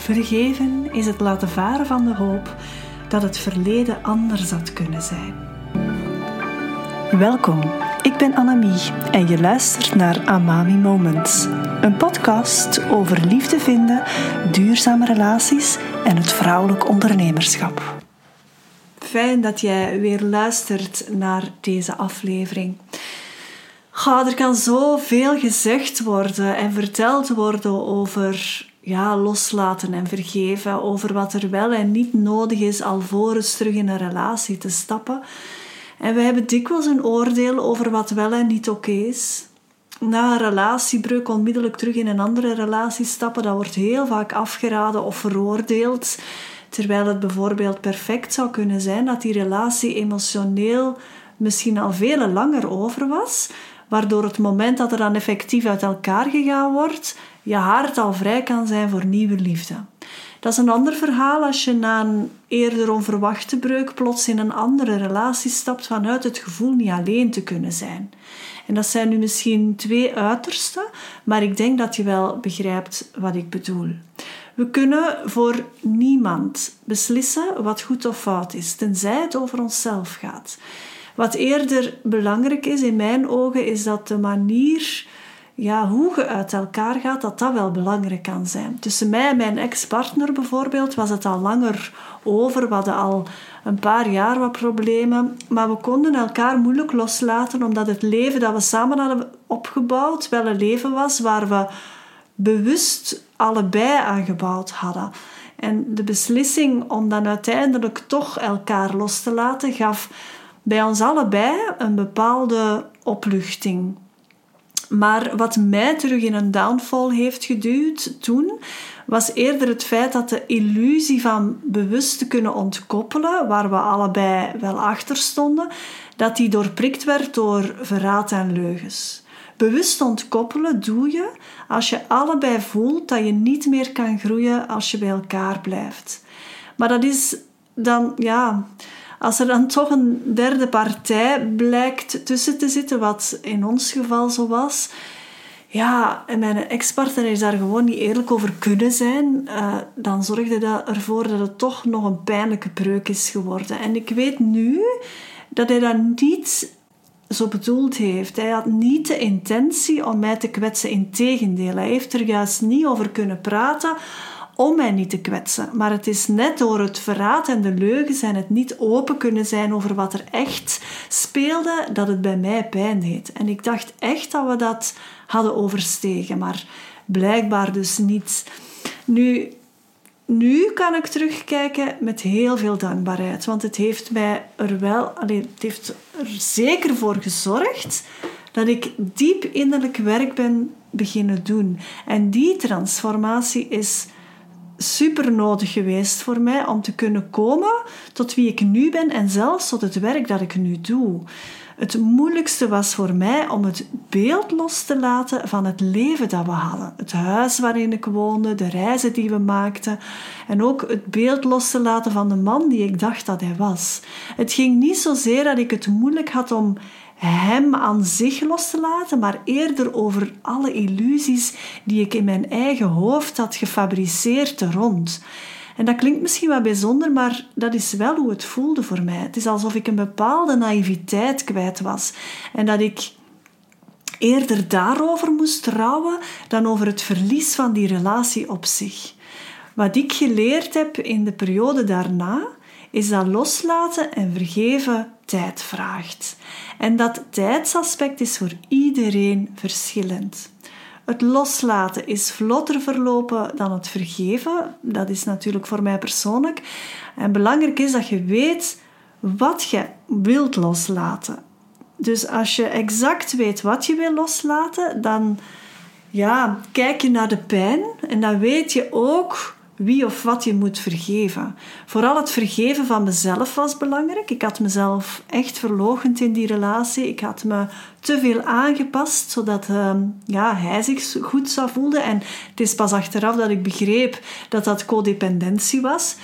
Vergeven is het laten varen van de hoop dat het verleden anders had kunnen zijn. Welkom, ik ben Annemie en je luistert naar Amami Moments. Een podcast over liefde vinden, duurzame relaties en het vrouwelijk ondernemerschap. Fijn dat jij weer luistert naar deze aflevering. Ga, er kan zoveel gezegd worden en verteld worden over ja, loslaten en vergeven, over wat er wel en niet nodig is alvorens terug in een relatie te stappen. En we hebben dikwijls een oordeel over wat wel en niet oké is. Na een relatiebreuk onmiddellijk terug in een andere relatie stappen, dat wordt heel vaak afgeraden of veroordeeld. Terwijl het bijvoorbeeld perfect zou kunnen zijn dat die relatie emotioneel misschien al veel langer over was, waardoor het moment dat er dan effectief uit elkaar gegaan wordt, je hart al vrij kan zijn voor nieuwe liefde. Dat is een ander verhaal als je na een eerder onverwachte breuk plots in een andere relatie stapt vanuit het gevoel niet alleen te kunnen zijn. En dat zijn nu misschien twee uitersten, maar ik denk dat je wel begrijpt wat ik bedoel. We kunnen voor niemand beslissen wat goed of fout is, tenzij het over onszelf gaat. Wat eerder belangrijk is in mijn ogen, is dat de manier ja, hoe je uit elkaar gaat, dat dat wel belangrijk kan zijn. Tussen mij en mijn ex-partner bijvoorbeeld was het al langer over. We hadden al een paar jaar wat problemen. Maar we konden elkaar moeilijk loslaten, omdat het leven dat we samen hadden opgebouwd wel een leven was waar we bewust allebei aan gebouwd hadden. En de beslissing om dan uiteindelijk toch elkaar los te laten gaf bij ons allebei een bepaalde opluchting. Maar wat mij terug in een downfall heeft geduwd toen, was eerder het feit dat de illusie van bewust te kunnen ontkoppelen, waar we allebei wel achter stonden, dat die doorprikt werd door verraad en leugens. Bewust ontkoppelen doe je als je allebei voelt dat je niet meer kan groeien als je bij elkaar blijft. Maar dat is dan, ja, als er dan toch een derde partij blijkt tussen te zitten, wat in ons geval zo was, ja, en mijn ex-partner is daar gewoon niet eerlijk over kunnen zijn, uh, dan zorgde dat ervoor dat het toch nog een pijnlijke breuk is geworden. En ik weet nu dat hij dat niet zo bedoeld heeft. Hij had niet de intentie om mij te kwetsen. Integendeel, hij heeft er juist niet over kunnen praten om mij niet te kwetsen. Maar het is net door het verraad en de leugens en het niet open kunnen zijn over wat er echt speelde, dat het bij mij pijn deed. En ik dacht echt dat we dat hadden overstegen, maar blijkbaar dus niet. Nu, nu kan ik terugkijken met heel veel dankbaarheid, want het heeft mij er wel, alleen, het heeft er zeker voor gezorgd dat ik diep innerlijk werk ben beginnen doen. En die transformatie is super nodig geweest voor mij om te kunnen komen tot wie ik nu ben en zelfs tot het werk dat ik nu doe. Het moeilijkste was voor mij om het beeld los te laten van het leven dat we hadden. Het huis waarin ik woonde, de reizen die we maakten en ook het beeld los te laten van de man die ik dacht dat hij was. Het ging niet zozeer dat ik het moeilijk had om hem aan zich los te laten, maar eerder over alle illusies die ik in mijn eigen hoofd had gefabriceerd er rond. En dat klinkt misschien wat bijzonder, maar dat is wel hoe het voelde voor mij. Het is alsof ik een bepaalde naïviteit kwijt was en dat ik eerder daarover moest rouwen dan over het verlies van die relatie op zich. Wat ik geleerd heb in de periode daarna, is dat loslaten en vergeven tijd vraagt. En dat tijdsaspect is voor iedereen verschillend. Het loslaten is vlotter verlopen dan het vergeven. Dat is natuurlijk voor mij persoonlijk. En belangrijk is dat je weet wat je wilt loslaten. Dus als je exact weet wat je wil loslaten, dan ja, kijk je naar de pijn en dan weet je ook wie of wat je moet vergeven. Vooral het vergeven van mezelf was belangrijk. Ik had mezelf echt verlogend in die relatie. Ik had me te veel aangepast, zodat uh, ja, hij zich goed zou voelen. En het is pas achteraf dat ik begreep dat dat codependentie was.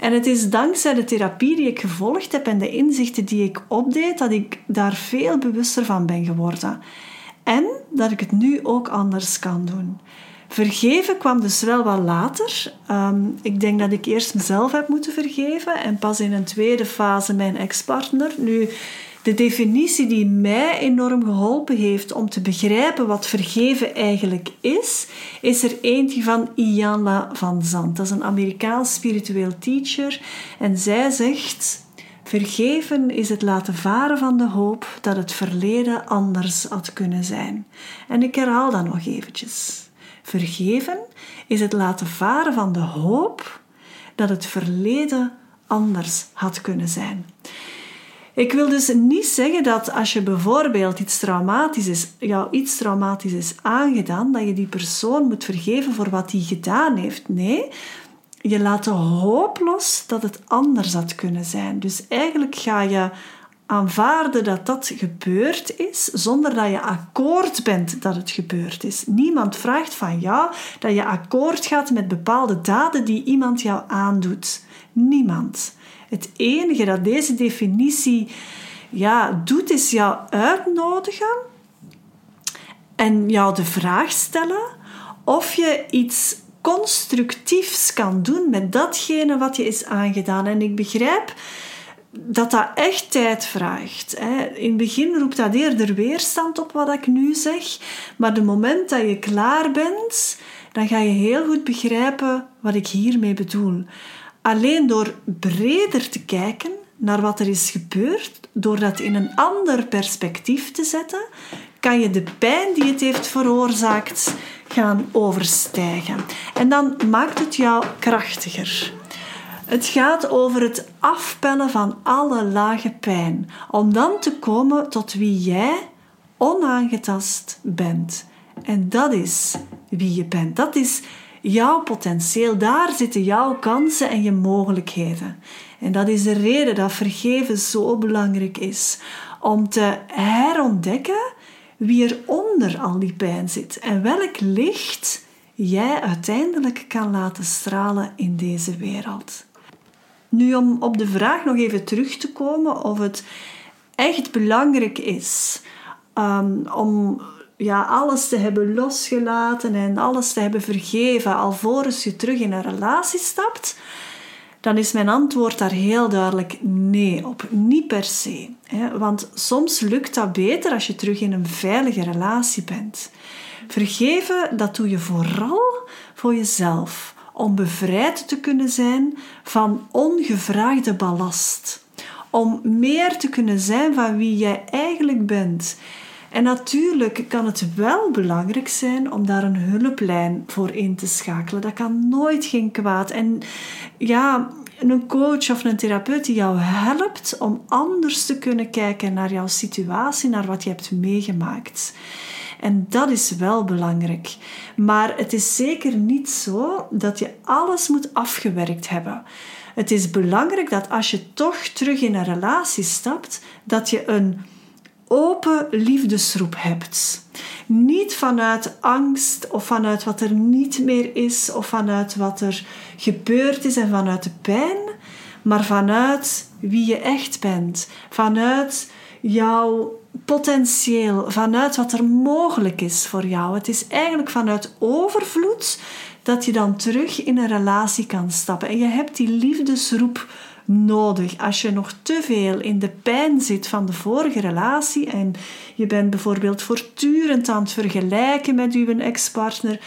En het is dankzij de therapie die ik gevolgd heb en de inzichten die ik opdeed, dat ik daar veel bewuster van ben geworden. En dat ik het nu ook anders kan doen. Vergeven kwam dus wel wat later. Ehm, ik denk dat ik eerst mezelf heb moeten vergeven en pas in een tweede fase mijn ex-partner. Nu, de definitie die mij enorm geholpen heeft om te begrijpen wat vergeven eigenlijk is, is er eentje van Iyanla van Zandt. Dat is een Amerikaans spiritueel teacher en zij zegt Vergeven is het laten varen van de hoop dat het verleden anders had kunnen zijn. En ik herhaal dat nog eventjes. Vergeven is het laten varen van de hoop dat het verleden anders had kunnen zijn. Ik wil dus niet zeggen dat als je bijvoorbeeld iets traumatisch is, jou iets traumatisch is aangedaan, dat je die persoon moet vergeven voor wat hij gedaan heeft. Nee, je laat de hoop los dat het anders had kunnen zijn. Dus eigenlijk ga je aanvaarden dat dat gebeurd is, zonder dat je akkoord bent dat het gebeurd is. Niemand vraagt van jou dat je akkoord gaat met bepaalde daden die iemand jou aandoet. Niemand. Het enige dat deze definitie ja, doet, is jou uitnodigen en jou de vraag stellen of je iets constructiefs kan doen met datgene wat je is aangedaan. En ik begrijp dat dat echt tijd vraagt. In het begin roept dat eerder weerstand op wat ik nu zeg, maar de moment dat je klaar bent, dan ga je heel goed begrijpen wat ik hiermee bedoel. Alleen door breder te kijken naar wat er is gebeurd, door dat in een ander perspectief te zetten, kan je de pijn die het heeft veroorzaakt gaan overstijgen. En dan maakt het jou krachtiger. Het gaat over het afpellen van alle lage pijn, om dan te komen tot wie jij onaangetast bent. En dat is wie je bent. Dat is jouw potentieel. Daar zitten jouw kansen en je mogelijkheden. En dat is de reden dat vergeven zo belangrijk is. Om te herontdekken wie er onder al die pijn zit en welk licht jij uiteindelijk kan laten stralen in deze wereld. Nu, om op de vraag nog even terug te komen of het echt belangrijk is um, om ja, alles te hebben losgelaten en alles te hebben vergeven alvorens je terug in een relatie stapt, dan is mijn antwoord daar heel duidelijk nee op. Niet per se. Want soms lukt dat beter als je terug in een veilige relatie bent. Vergeven, dat doe je vooral voor jezelf. Om bevrijd te kunnen zijn van ongevraagde ballast. Om meer te kunnen zijn van wie jij eigenlijk bent. En natuurlijk kan het wel belangrijk zijn om daar een hulplijn voor in te schakelen. Dat kan nooit geen kwaad. En ja, een coach of een therapeut die jou helpt om anders te kunnen kijken naar jouw situatie, naar wat je hebt meegemaakt. En dat is wel belangrijk. Maar het is zeker niet zo dat je alles moet afgewerkt hebben. Het is belangrijk dat als je toch terug in een relatie stapt, dat je een open liefdesroep hebt. Niet vanuit angst of vanuit wat er niet meer is of vanuit wat er gebeurd is en vanuit de pijn, maar vanuit wie je echt bent, vanuit jouw potentieel, vanuit wat er mogelijk is voor jou. Het is eigenlijk vanuit overvloed dat je dan terug in een relatie kan stappen. En je hebt die liefdesroep nodig. Als je nog te veel in de pijn zit van de vorige relatie en je bent bijvoorbeeld voortdurend aan het vergelijken met je ex-partner,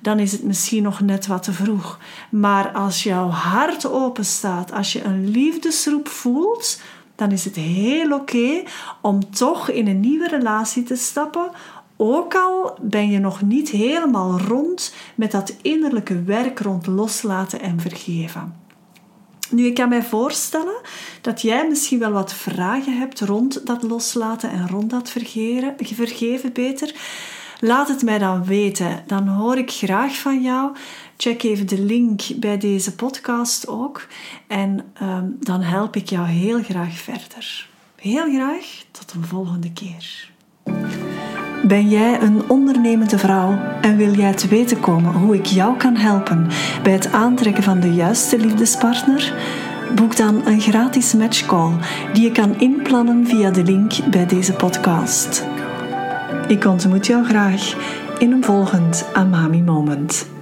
dan is het misschien nog net wat te vroeg. Maar als jouw hart open staat, als je een liefdesroep voelt, dan is het heel oké om toch in een nieuwe relatie te stappen. Ook al ben je nog niet helemaal rond met dat innerlijke werk rond loslaten en vergeven. Nu, ik kan mij voorstellen dat jij misschien wel wat vragen hebt rond dat loslaten en rond dat vergeven beter. Laat het mij dan weten. Dan hoor ik graag van jou. Check even de link bij deze podcast ook. En um, dan help ik jou heel graag verder. Heel graag tot een volgende keer. Ben jij een ondernemende vrouw en wil jij te weten komen hoe ik jou kan helpen bij het aantrekken van de juiste liefdespartner? Boek dan een gratis matchcall die je kan inplannen via de link bij deze podcast. Ik ontmoet jou graag in een volgend Amami Moment.